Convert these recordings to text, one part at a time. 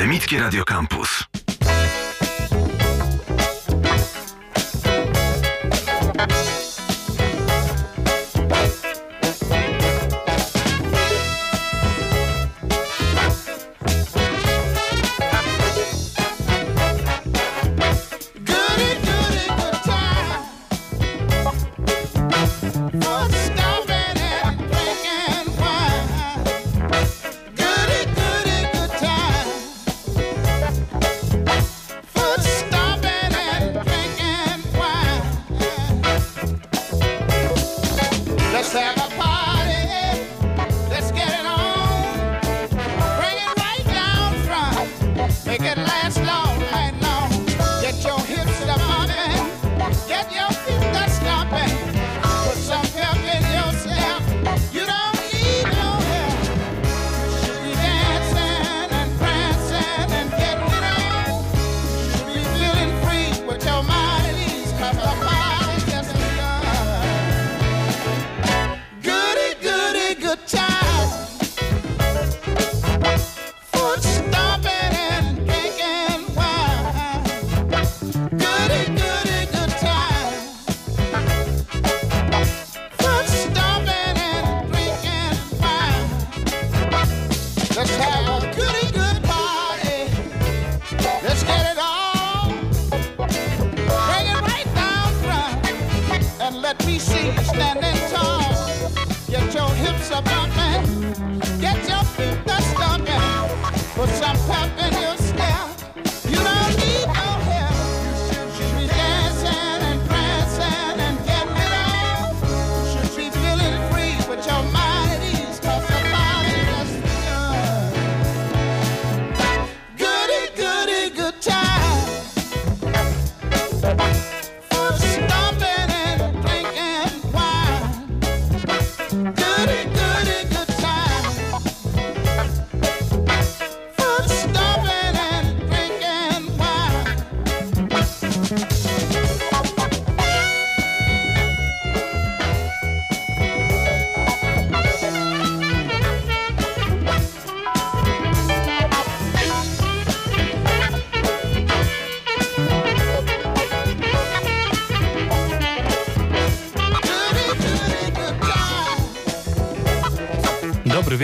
Akademickie Radio Campus.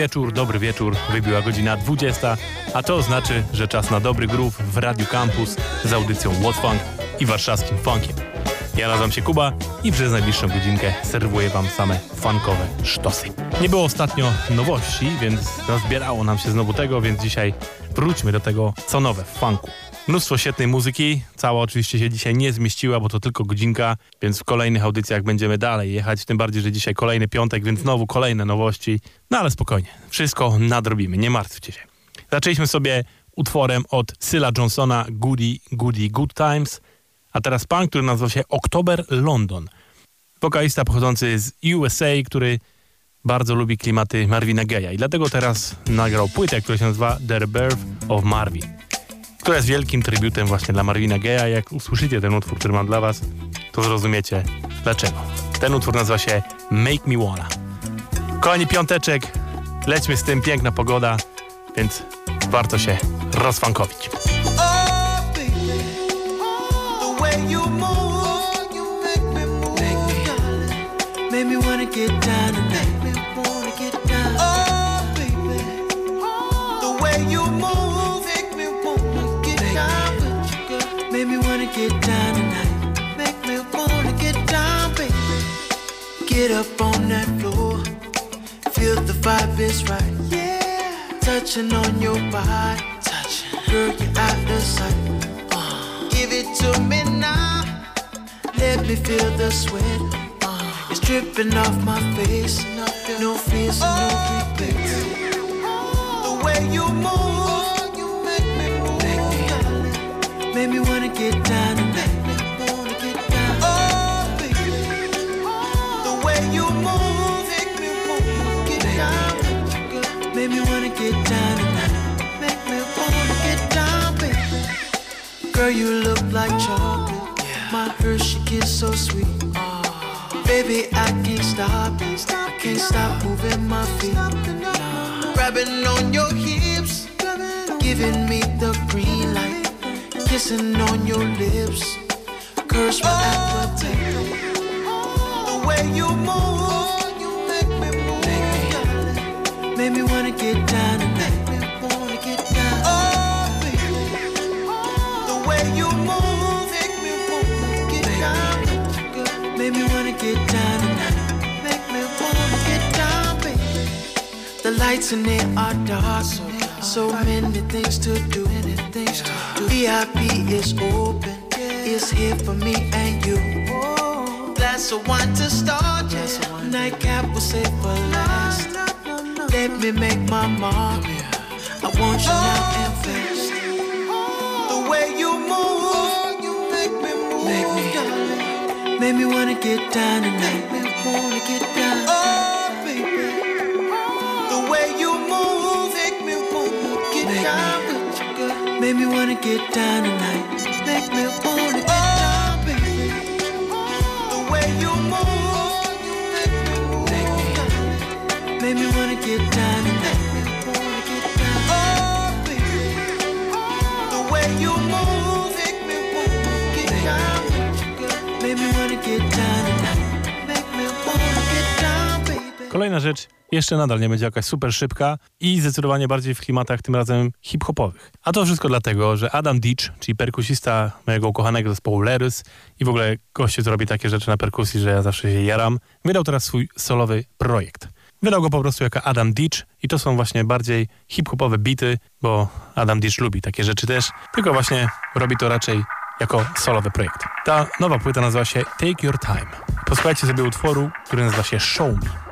Wieczór, dobry wieczór. Wybiła godzina 20, a to znaczy, że czas na dobry groove w Radiu Campus z audycją What Funk i warszawskim funkiem. Ja nazywam się Kuba i przez najbliższą godzinkę serwuję wam same funkowe sztosy. Nie było ostatnio nowości, więc nazbierało nam się znowu tego, więc dzisiaj wróćmy do tego, co nowe w funku. Mnóstwo świetnej muzyki, cała oczywiście się dzisiaj nie zmieściła, bo to tylko godzinka, więc w kolejnych audycjach będziemy dalej jechać, tym bardziej, że dzisiaj kolejny piątek, więc znowu kolejne nowości, no ale spokojnie, wszystko nadrobimy, nie martwcie się. Zaczęliśmy sobie utworem od Syla Johnsona Goody Goody Good Times, a teraz pan, który nazywa się Oktober London. Wokalista pochodzący z USA, który bardzo lubi klimaty Marvina Gaye'a. I dlatego teraz nagrał płytę, która się nazywa The Birth of Marvin która jest wielkim tributem właśnie dla Marvina Gaye'a. Jak usłyszycie ten utwór, który mam dla was, to zrozumiecie dlaczego. Ten utwór nazywa się Make Me Wanna. Kochani piąteczek, lećmy z tym, piękna pogoda, więc warto się rozfankowić. Get up on that floor. Feel the vibe is right. Yeah. Touching on your body. Touching. Girl, you're out of sight. Uh. Give it to me now. Let me feel the sweat. Uh. It's dripping off my face. No fears and no regrets. The way you move. you Make me wanna get down get down tonight. Make me wanna get down, baby. Girl, you look like chocolate. My Hershey kiss so sweet. Oh, baby, I can't stop it. I can't stop moving my feet. Grabbing on your hips giving me the green light, kissing on your lips, curse my appetite. The way you move, get down tonight. Oh, make me wanna get down. Oh, baby. The way you move, make me wanna get down. Tonight. Make me wanna get down, baby. The lights in there are dark, so, so many things to do. Many things to do. VIP is open, it's here for me and you. Glass of wine to start, yes. Nightcap will save for last. Let me make my mark. I want you now and fast. The way you move, oh, you make me move, make me, darling. Make me wanna get down tonight. Make me wanna get down. Oh, baby. Oh. The way you move, make me wanna get down with you, girl. Make me wanna get down tonight. Make me wanna get oh, down, baby. The way you move, me wanna get down. Oh, baby. The way you move, make me wanna get down. Make me wanna get down. Kolejna rzecz, jeszcze nadal nie będzie jakaś super szybka i zdecydowanie bardziej w klimatach tym razem hip-hopowych. A to wszystko dlatego, że Adam Ditch, czyli perkusista mojego ukochanego zespołu Lerus i w ogóle goście, co robi takie rzeczy na perkusji, że ja zawsze się jaram, wydał teraz swój solowy projekt. Wydał go po prostu jako Adam Ditch i to są właśnie bardziej hip-hopowe bity, bo Adam Ditch lubi takie rzeczy też, tylko właśnie robi to raczej jako solowy projekt. Ta nowa płyta nazywa się Take Your Time. Posłuchajcie sobie utworu, który nazywa się Show Me.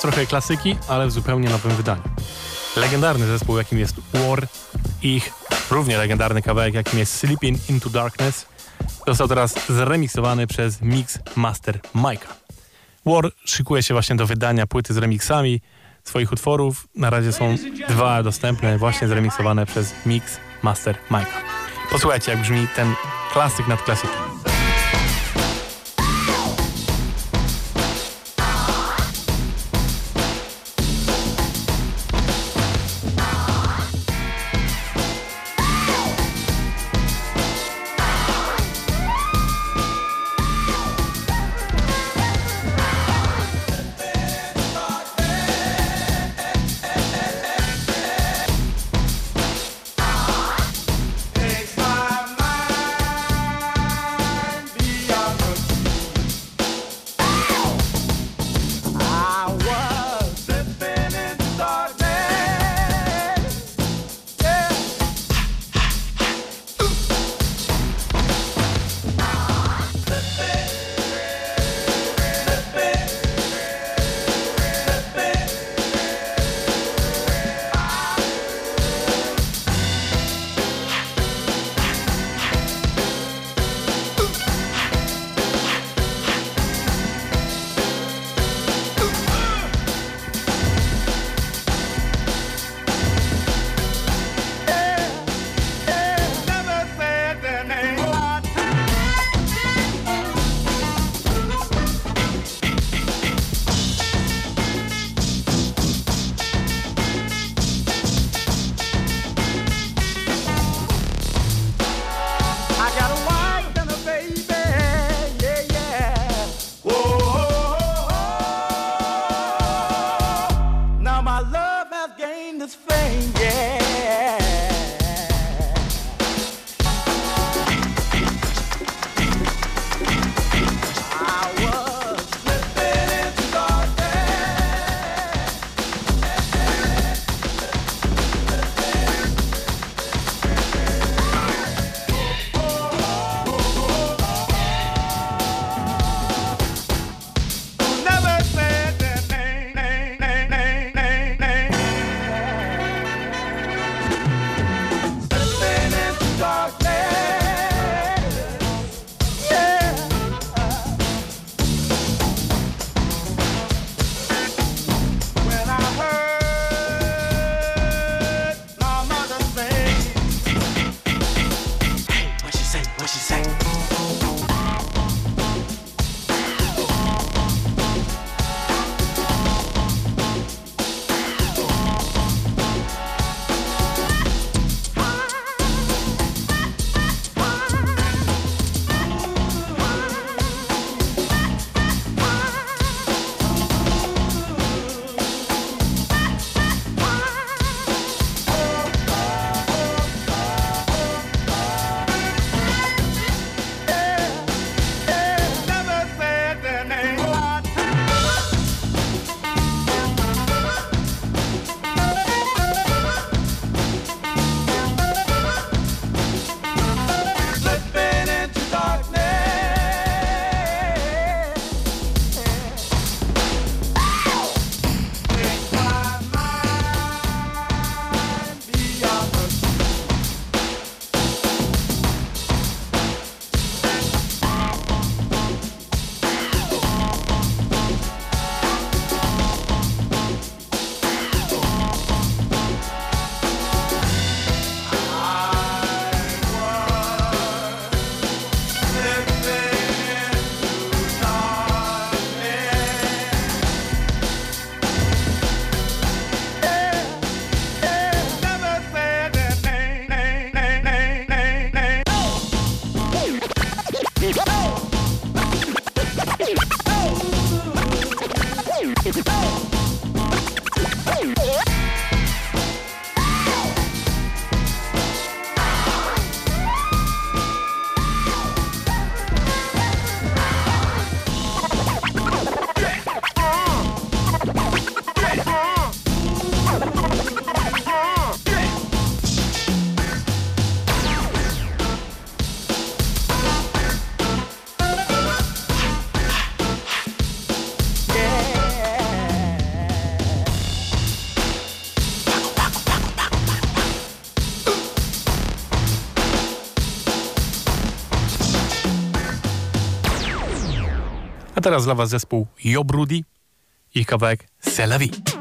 Trochę klasyki, ale w zupełnie nowym wydaniu. Legendarny zespół, jakim jest War, ich równie legendarny kawałek, jakim jest Sleeping Into Darkness, został teraz zremiksowany przez Mix Master Mike'a. War szykuje się właśnie do wydania płyty z remixami swoich utworów. Na razie są dwa dostępne, właśnie zremiksowane przez Mix Master Mike'a. Posłuchajcie, jak brzmi ten klasyk nad klasykiem. Teraz dla Was zespół Jobrudi i kawałek Selavi. A teraz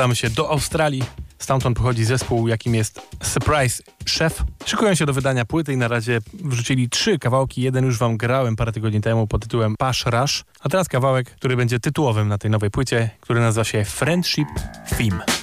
udamy się do Australii. Stamtąd pochodzi zespół, jakim jest Surprise Chef. Szykują się do wydania płyty i na razie wrzucili trzy kawałki. Jeden już wam grałem parę tygodni temu pod tytułem Pash Rush. A teraz kawałek, który będzie tytułowym na tej nowej płycie, który nazywa się Friendship Theme.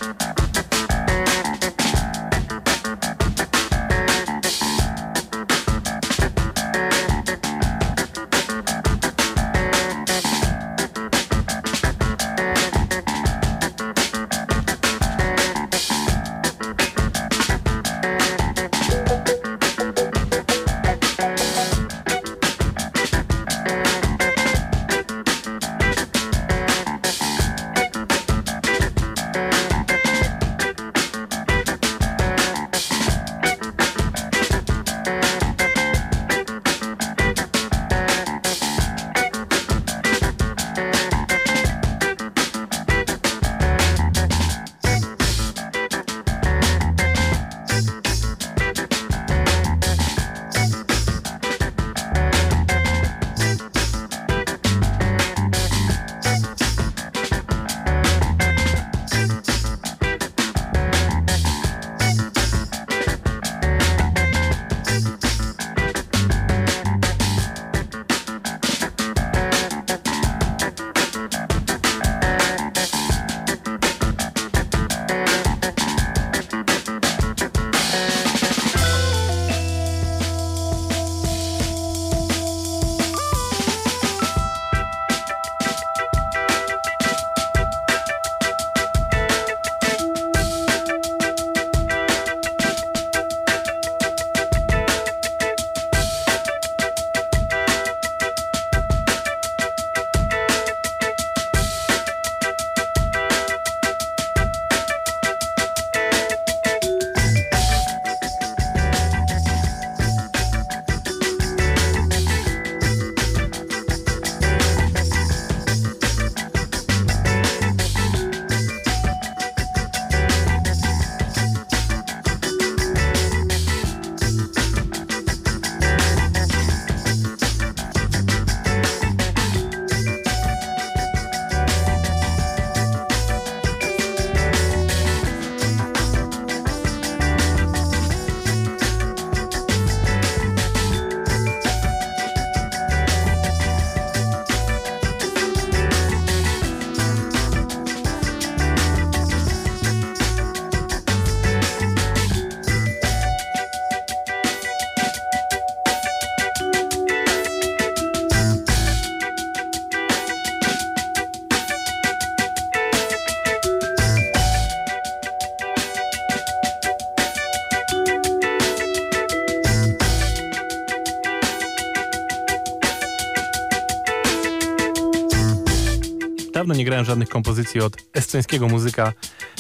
Dawno nie grałem żadnych kompozycji od estońskiego muzyka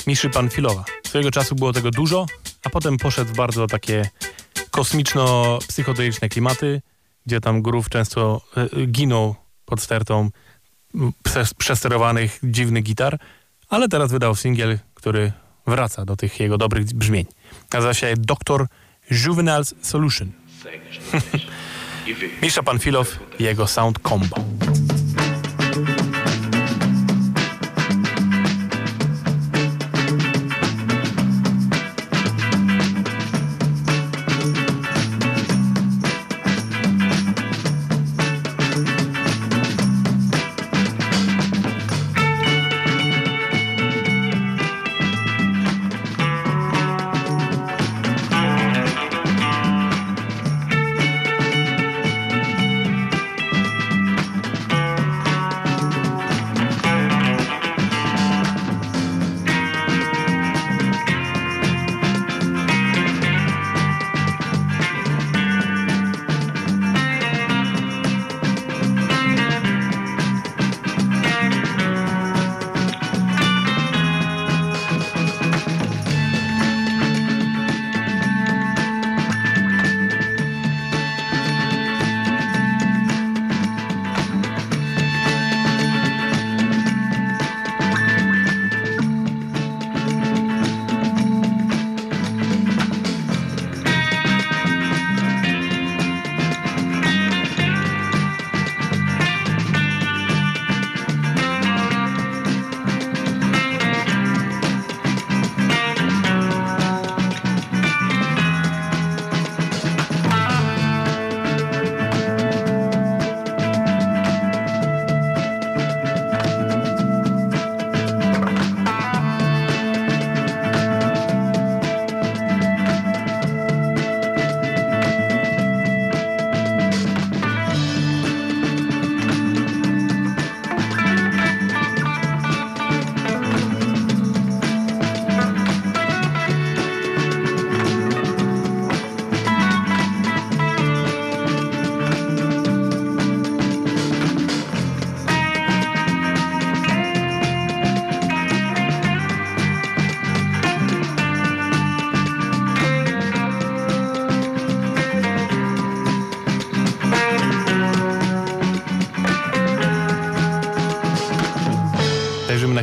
Miszy Panfilowa. Swojego czasu było tego dużo, a potem poszedł w bardzo takie kosmiczno-psychodeliczne klimaty, gdzie tam grów często e, ginął pod stertą przesterowanych dziwnych gitar, ale teraz wydał singiel, który wraca do tych jego dobrych brzmień. Nazywa się Dr. Juvenil's Solution. Misza Panfilow i jego Sound Combo.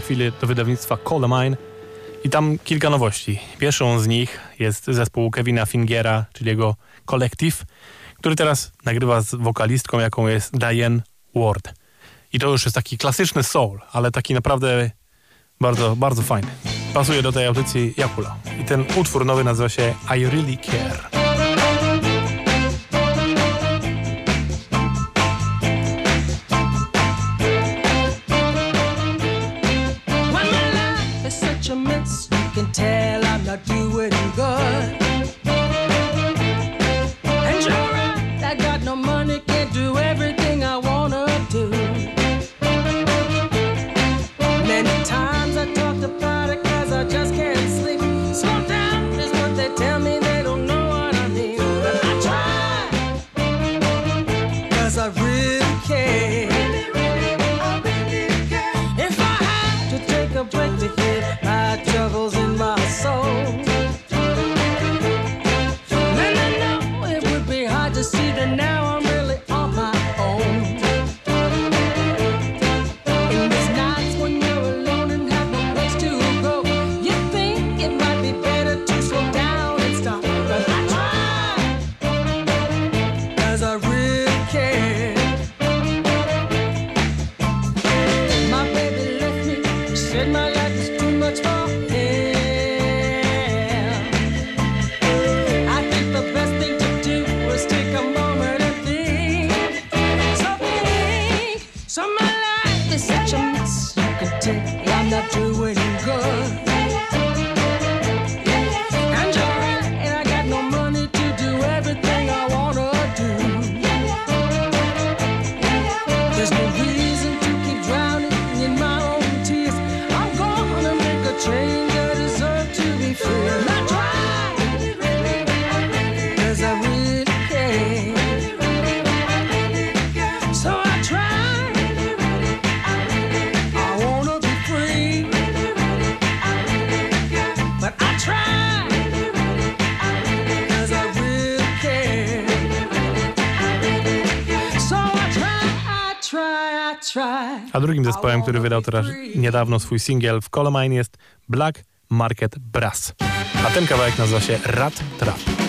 Chwilę do wydawnictwa Colemine i tam kilka nowości. Pierwszą z nich jest zespół Kevina Fingera, czyli jego kolektyw, który teraz nagrywa z wokalistką, jaką jest Diane Ward. I to już jest taki klasyczny soul, ale taki naprawdę bardzo, bardzo fajny. Pasuje do tej audycji Jakula. I ten utwór nowy nazywa się I Really Care. Który wydał teraz niedawno swój singiel w Colomine jest Black Market Brass. A ten kawałek nazywa się Rat Trap.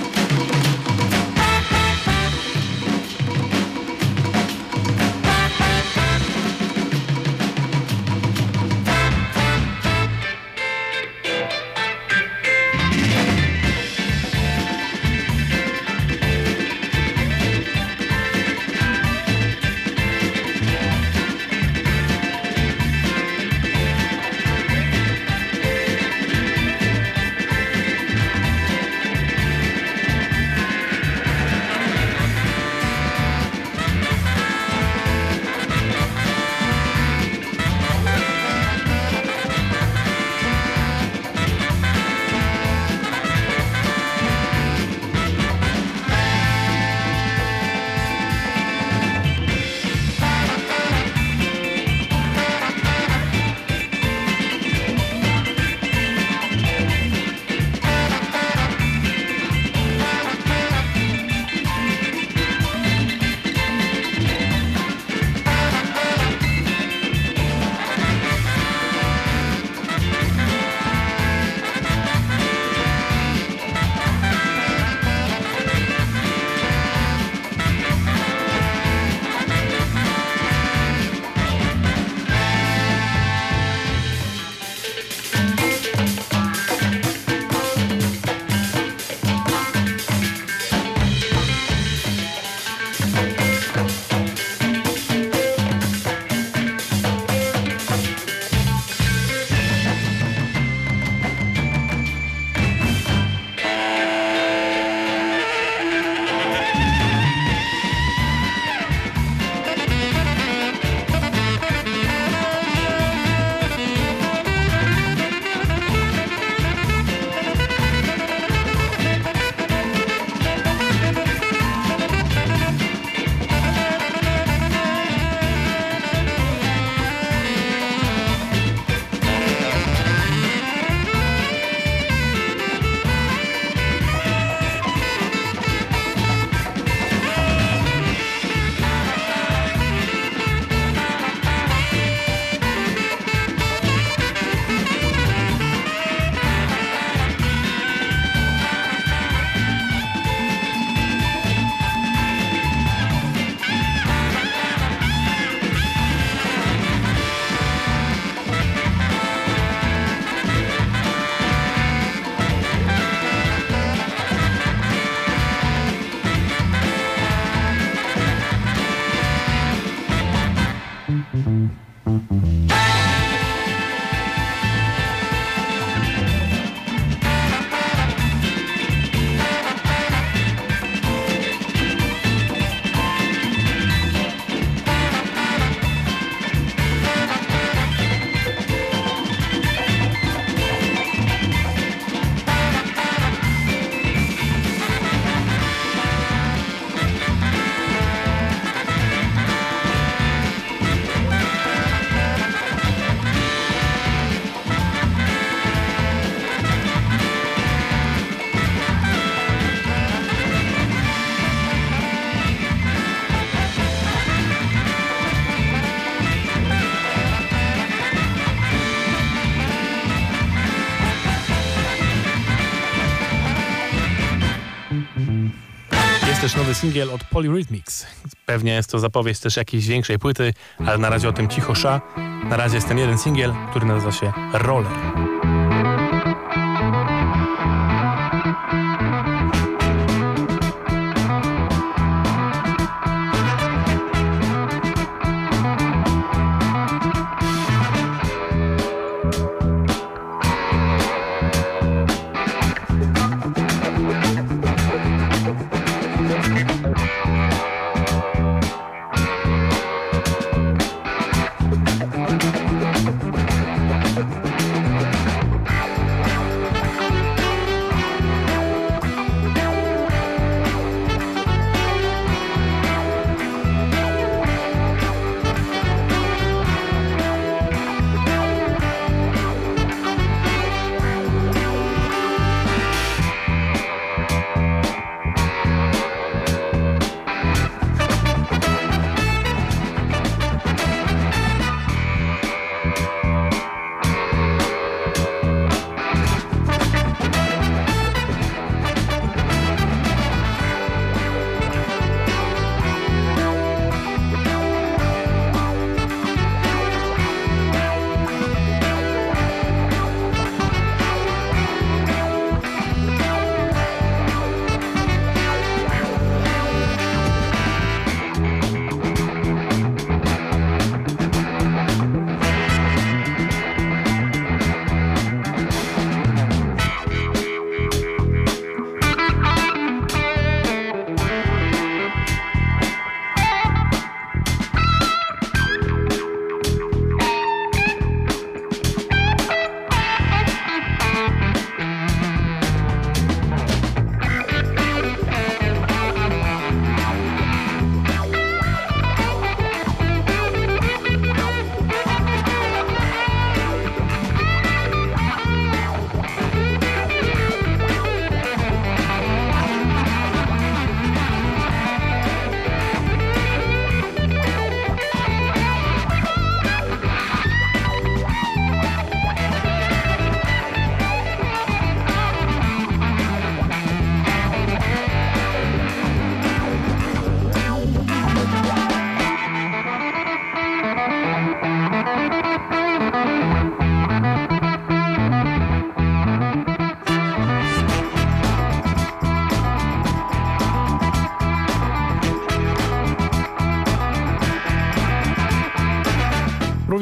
Nowy singiel od Polyrhythmics. Pewnie jest to zapowiedź też jakiejś większej płyty, ale na razie o tym cicho sza. Na razie jest ten jeden singiel, który nazywa się Roller.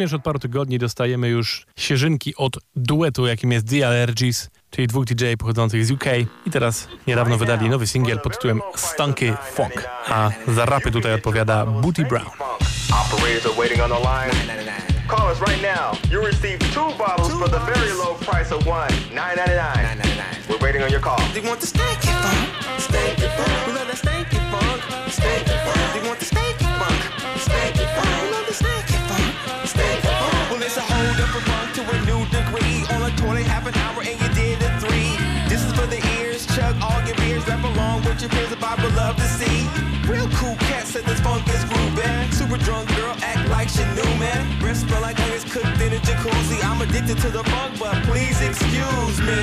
Również od paru tygodni dostajemy już sierzynki od duetu, jakim jest The Allergies, czyli dwóch DJ pochodzących z UK. I teraz niedawno wydali nowy singiel pod tytułem Stunky Funk. A za rapy tutaj odpowiada Booty Brown. Operators are waiting on the line. Call us right now. You receive two bottles for the very low price of one, nine ninety nine. We're waiting on your call. They want the stanky funk, stanky funk. We love the stanky funk, stanky funk. They want the stanky funk, stanky funk. We love the stanky to a new degree. On a toilet, half an hour, and you did a three. This is for the ears. Chug all your beers. Rap along with your peers. The Bible love to see. Real cool cat said this funk is groovy. Super drunk girl act like she knew, man. Breath smell like onions cooked in a jacuzzi. I'm addicted to the funk, but please excuse me.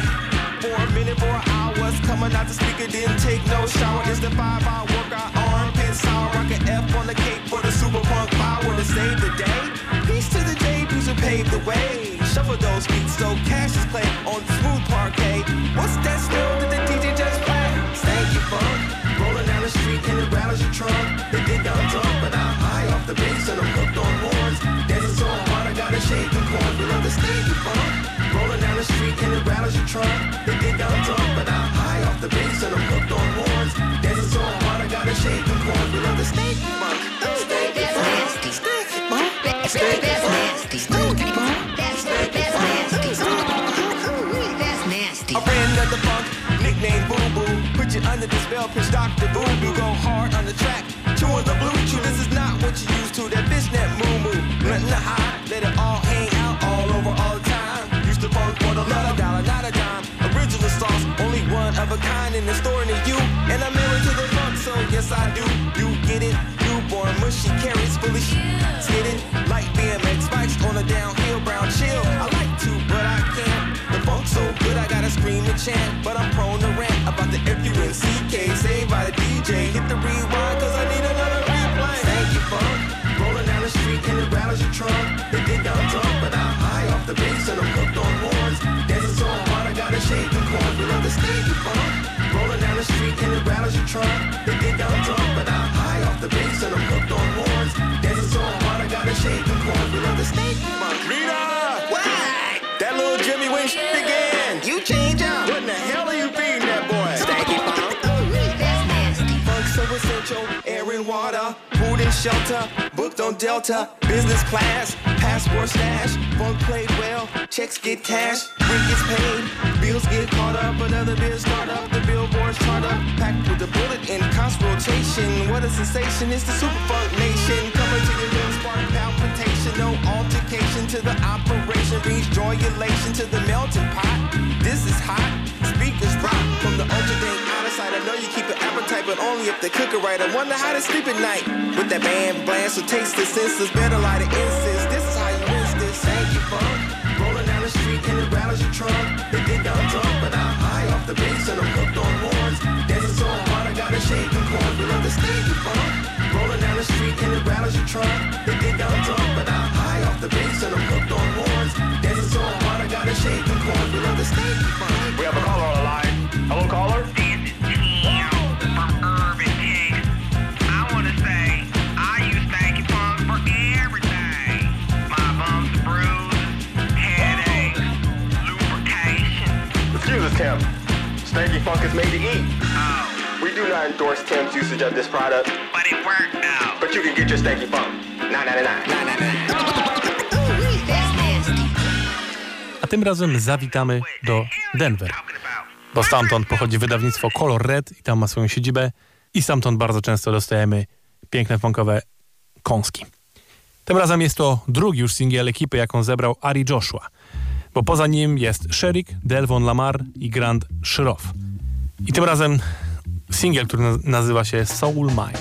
For a minute, for hours, coming out the speaker, didn't take no shower. It's the five hour workout, armpit sour. Rock an F on the cake for the super punk paved the way. Shuffle those feet so cash is played on smooth parquet. What's that still that the DJ just played? Thank you, funk. Rolling down the street and it rattles your trunk. They think I'm drunk, but I'm high off the bass and I'm hooked on horns. Dancing so hard, I gotta shake them corns. We love the stanky funk. Rolling down the street and it rattles your trunk. They think I'm drunk, but I'm high off the bass and I'm hooked on horns. Dancing so hard, I gotta shake them corns. We love the stanky funk. Stanky funk. Stanky funk. Stanky you under the spell, pitch Dr. Voodoo. Go hard on the track, chewing the blue chew. This is not what you used to. That bitch that moo moo. Nothing to hide, let it all hang out all over all the time. Used to funk for the love, dollar, not a dime. Original sauce, only one of a kind in the store near you. Trunk. They think I'm drunk, but I'm high off the bass and I'm hooked on horns. Dancing so hard, I gotta shake them corns. We love the stanky funk. Rita! What? That little Jimmy Wing shit again. You change up. What in the hell are you feeding that boy? Stanky funk. Funk so essential, air and water, food and shelter, booked on Delta, business class, passport stash, funk played well, checks get cash, rent gets paid, bills get caught up, another bill start up, the billboards chart up, packed with a bullet in constant rotation. What a sensation, it's the super funk nation, coming to your lips, spark palpitation, no altercation to the operation, brings joy elation to the melting pot. This is hot, speakers rock from the ultra you keep an appetite, but only if they cook it right. I wonder how they sleep at night with that band blast. So taste the senses, better light an incense. This is how you rinse this. Thank you, funk. Rolling down the street and it rattles your trunk. They think I'm drunk, but I'm high off the bass and I'm hooked on horns. Dancing so hard, I gotta shake them corns. We the stanky funk. Rolling down the street and it rattles your trunk. They think I'm drunk, but I'm high off the bass and I'm hooked on horns. Dancing so hard, I gotta shake them corns. We the stanky funk. We have a caller on the line. Hello, caller? Stanky Funk is made to eat. Oh, We do not endorse Tim's usage of this product, but it worked though. but you can get your Stanky Funk. 9.99. A tym razem zawitamy do Denver, bo stamtąd pochodzi wydawnictwo Color Red i tam ma swoją siedzibę i stamtąd bardzo często dostajemy piękne funkowe kąski. Tym razem jest to drugi już singiel ekipy, jaką zebrał Ari Joshua, bo poza nim jest Sherik, Delvon Lamar i Grant Shroff. I tym razem singiel, który na- nazywa się Soul Mine.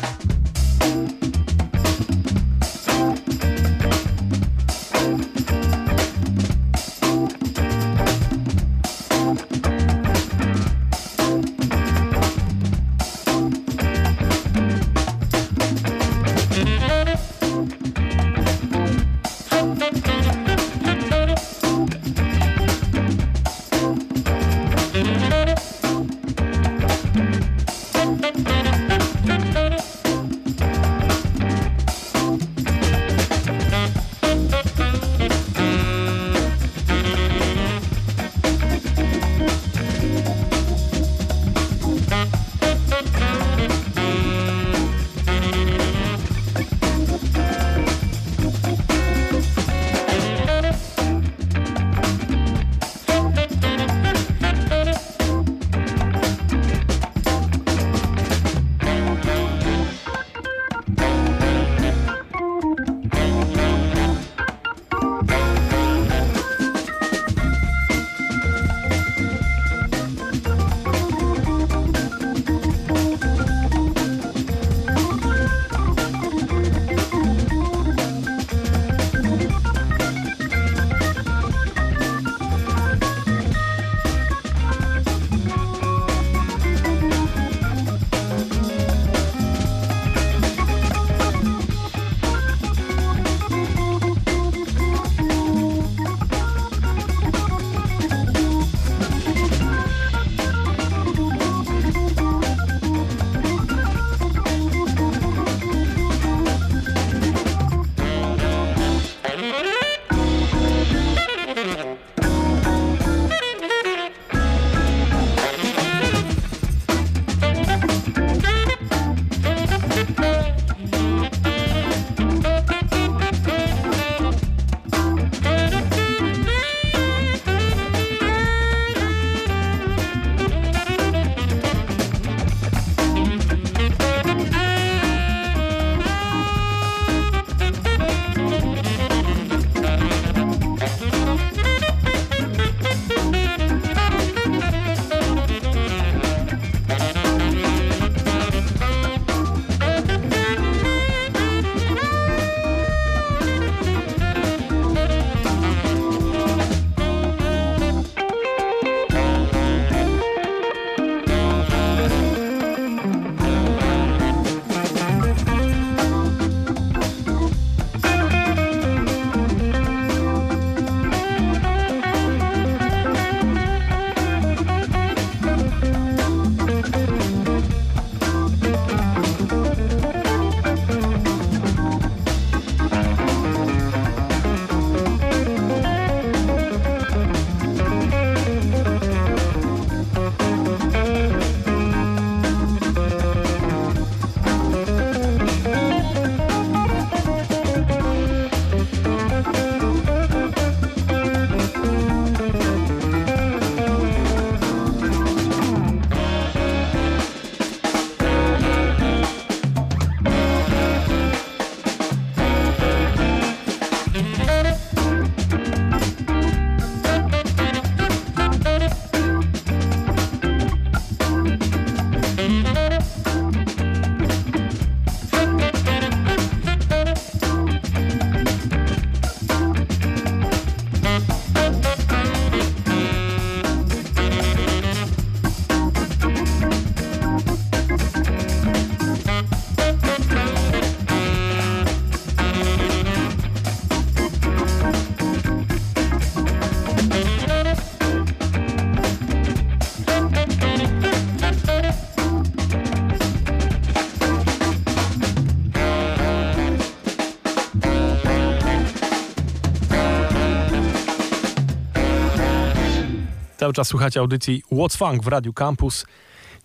Cały czas słuchacie audycji What's Funk w Radiu Campus.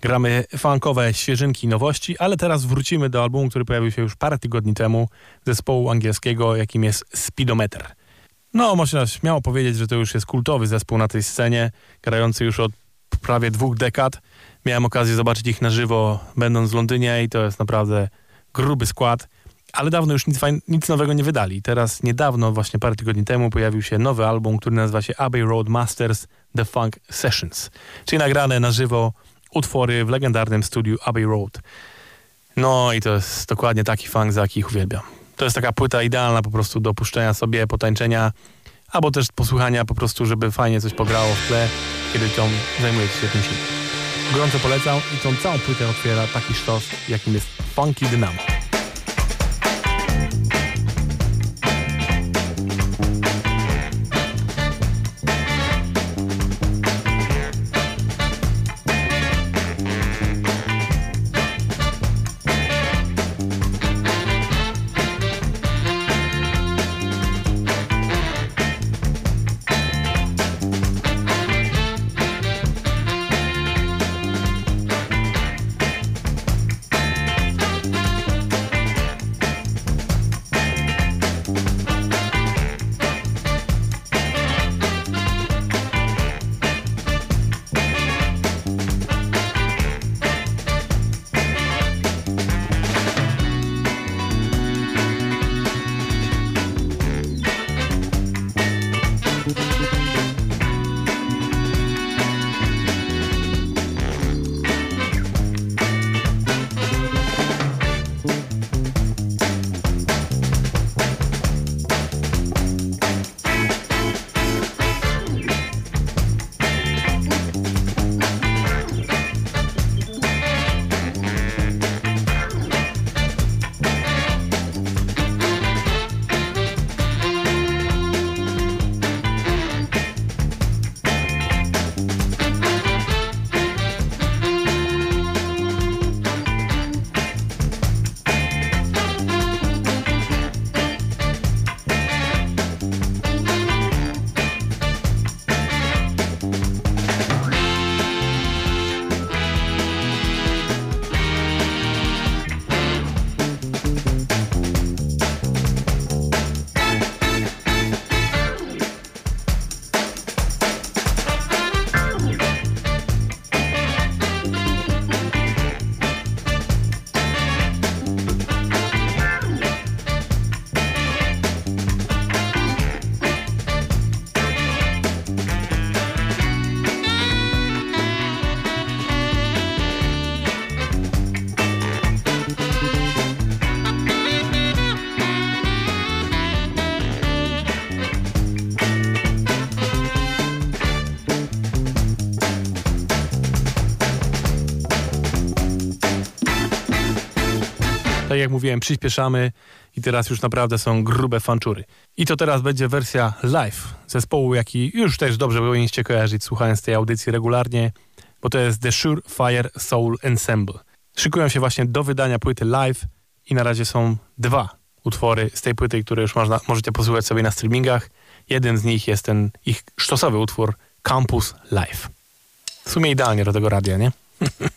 Gramy funkowe świeżynki, nowości, ale teraz wrócimy do albumu, który pojawił się już parę tygodni temu, zespołu angielskiego, jakim jest Speedometer. No, można śmiało powiedzieć, że to już jest kultowy zespół na tej scenie, grający już od prawie dwóch dekad. Miałem okazję zobaczyć ich na żywo, będąc w Londynie i to jest naprawdę gruby skład, ale dawno już nic, nic nowego nie wydali. Teraz niedawno, właśnie parę tygodni temu, pojawił się nowy album, który nazywa się Abbey Road Masters The Funk Sessions, czyli nagrane na żywo utwory w legendarnym studiu Abbey Road. No i to jest dokładnie taki funk, za jaki ich uwielbiam. To jest taka płyta idealna po prostu do puszczenia sobie, potańczenia, albo też posłuchania po prostu, żeby fajnie coś pograło w tle, kiedy tą zajmujecie się czymś. Gorąco polecam i tą całą płytę otwiera taki sztos, jakim jest Funky Dynamo. Jak mówiłem, przyspieszamy i teraz już naprawdę są grube fanczury. I to teraz będzie wersja live zespołu, jaki już też dobrze powinniście kojarzyć słuchając tej audycji regularnie, bo to jest The Sure Fire Soul Ensemble. Szykują się właśnie do wydania płyty live i na razie są dwa utwory z tej płyty, które już można, możecie posłuchać sobie na streamingach. Jeden z nich jest ten ich sztosowy utwór Campus Live. W sumie idealnie do tego radia, nie?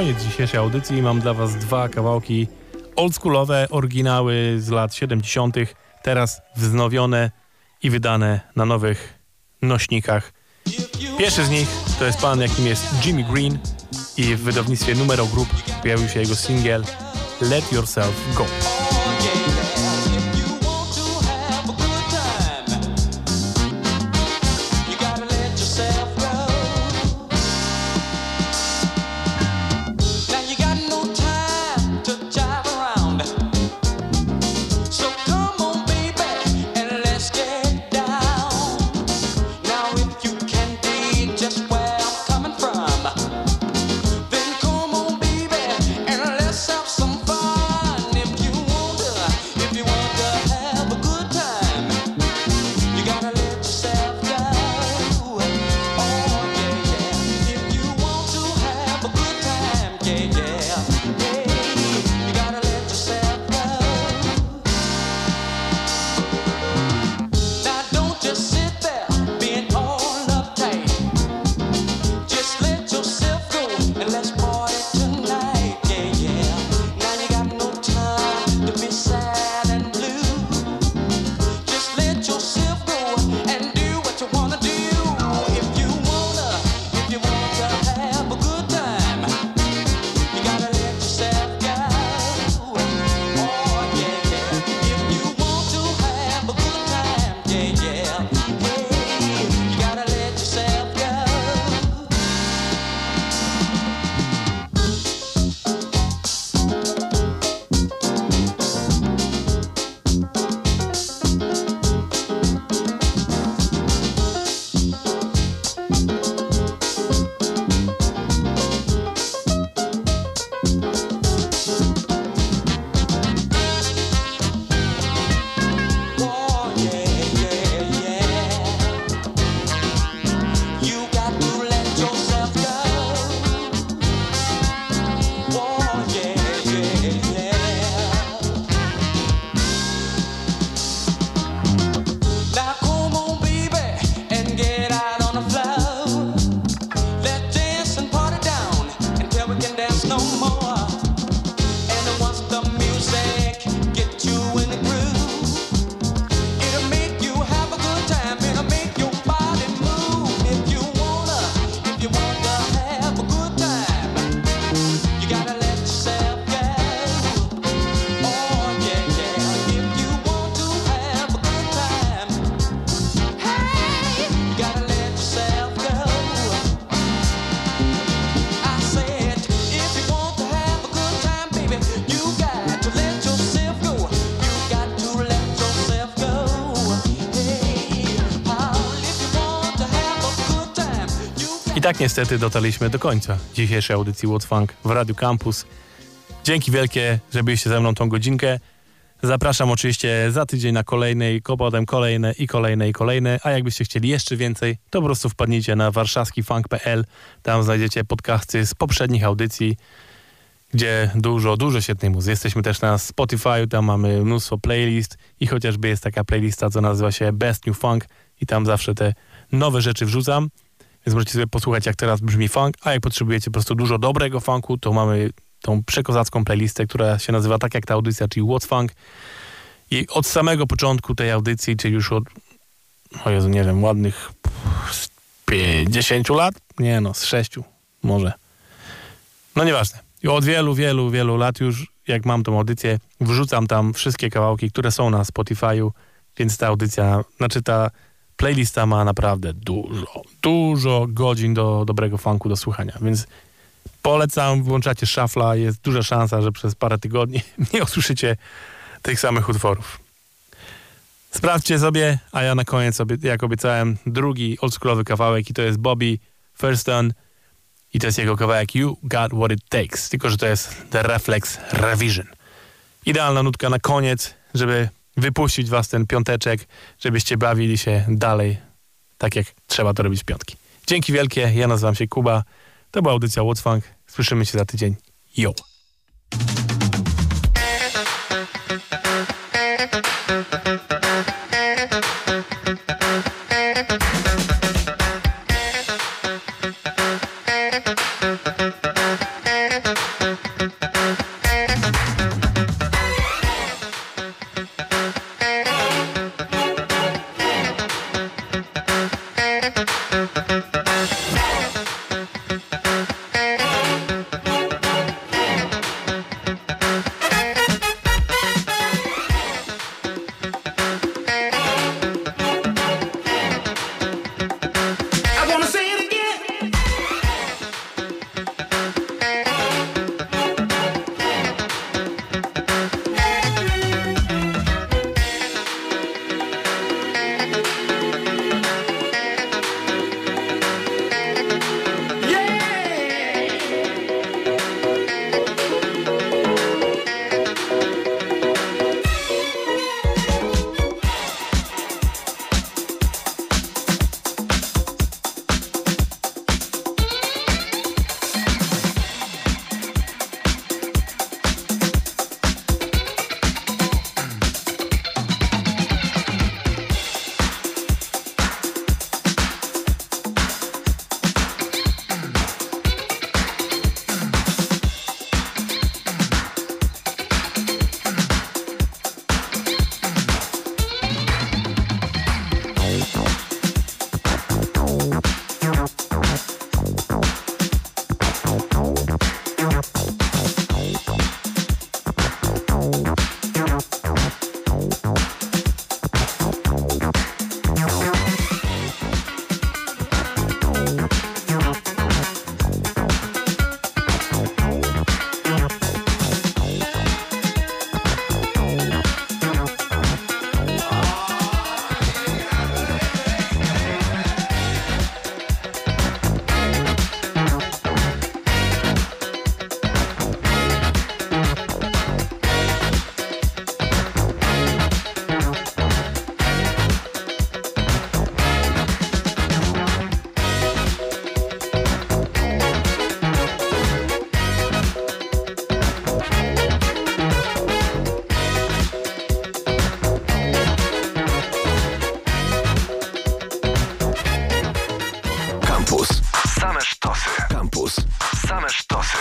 koniec dzisiejszej audycji mam dla Was dwa kawałki oldschoolowe, oryginały z lat 70., teraz wznowione i wydane na nowych nośnikach. Pierwszy z nich to jest pan, jakim jest Jimmy Green i w wydawnictwie Numero Group pojawił się jego singiel Let Yourself Go. Tak niestety dotarliśmy do końca dzisiejszej audycji What's Funk w Radio Campus. Dzięki wielkie, że byliście ze mną tą godzinkę. Zapraszam oczywiście za tydzień na kolejne i potem kolejne i kolejne i kolejne, a jakbyście chcieli jeszcze więcej, to po prostu wpadnijcie na warszawskifunk.pl, tam znajdziecie podcasty z poprzednich audycji, gdzie dużo, dużo świetnej muzyki. Jesteśmy też na Spotify, tam mamy mnóstwo playlist i chociażby jest taka playlista, co nazywa się Best New Funk i tam zawsze te nowe rzeczy wrzucam. Więc możecie sobie posłuchać, jak teraz brzmi funk, a jak potrzebujecie po prostu dużo dobrego funku, to mamy tą przekozacką playlistę, która się nazywa tak jak ta audycja, czyli What's Funk. I od samego początku tej audycji, czyli już od, o Jezu, nie wiem, ładnych 50 lat? Nie no, z 6 może. No nieważne. I od wielu, wielu, wielu lat już, jak mam tą audycję, wrzucam tam wszystkie kawałki, które są na Spotify'u, więc ta audycja, znaczy ta playlista ma naprawdę dużo, dużo godzin do dobrego funku do słuchania, więc polecam, włączacie szafla, jest duża szansa, że przez parę tygodni nie usłyszycie tych samych utworów. Sprawdźcie sobie, a ja na koniec jak obiecałem, drugi oldschoolowy kawałek i to jest Bobby Thurston i to jest jego kawałek You Got What It Takes, tylko że to jest The Reflex Revision. Idealna nutka na koniec, żeby wypuścić was ten piąteczek, żebyście bawili się dalej, tak jak trzeba to robić w piątki. Dzięki wielkie, ja nazywam się Kuba, to była audycja What's Funk, słyszymy się za tydzień. Yo!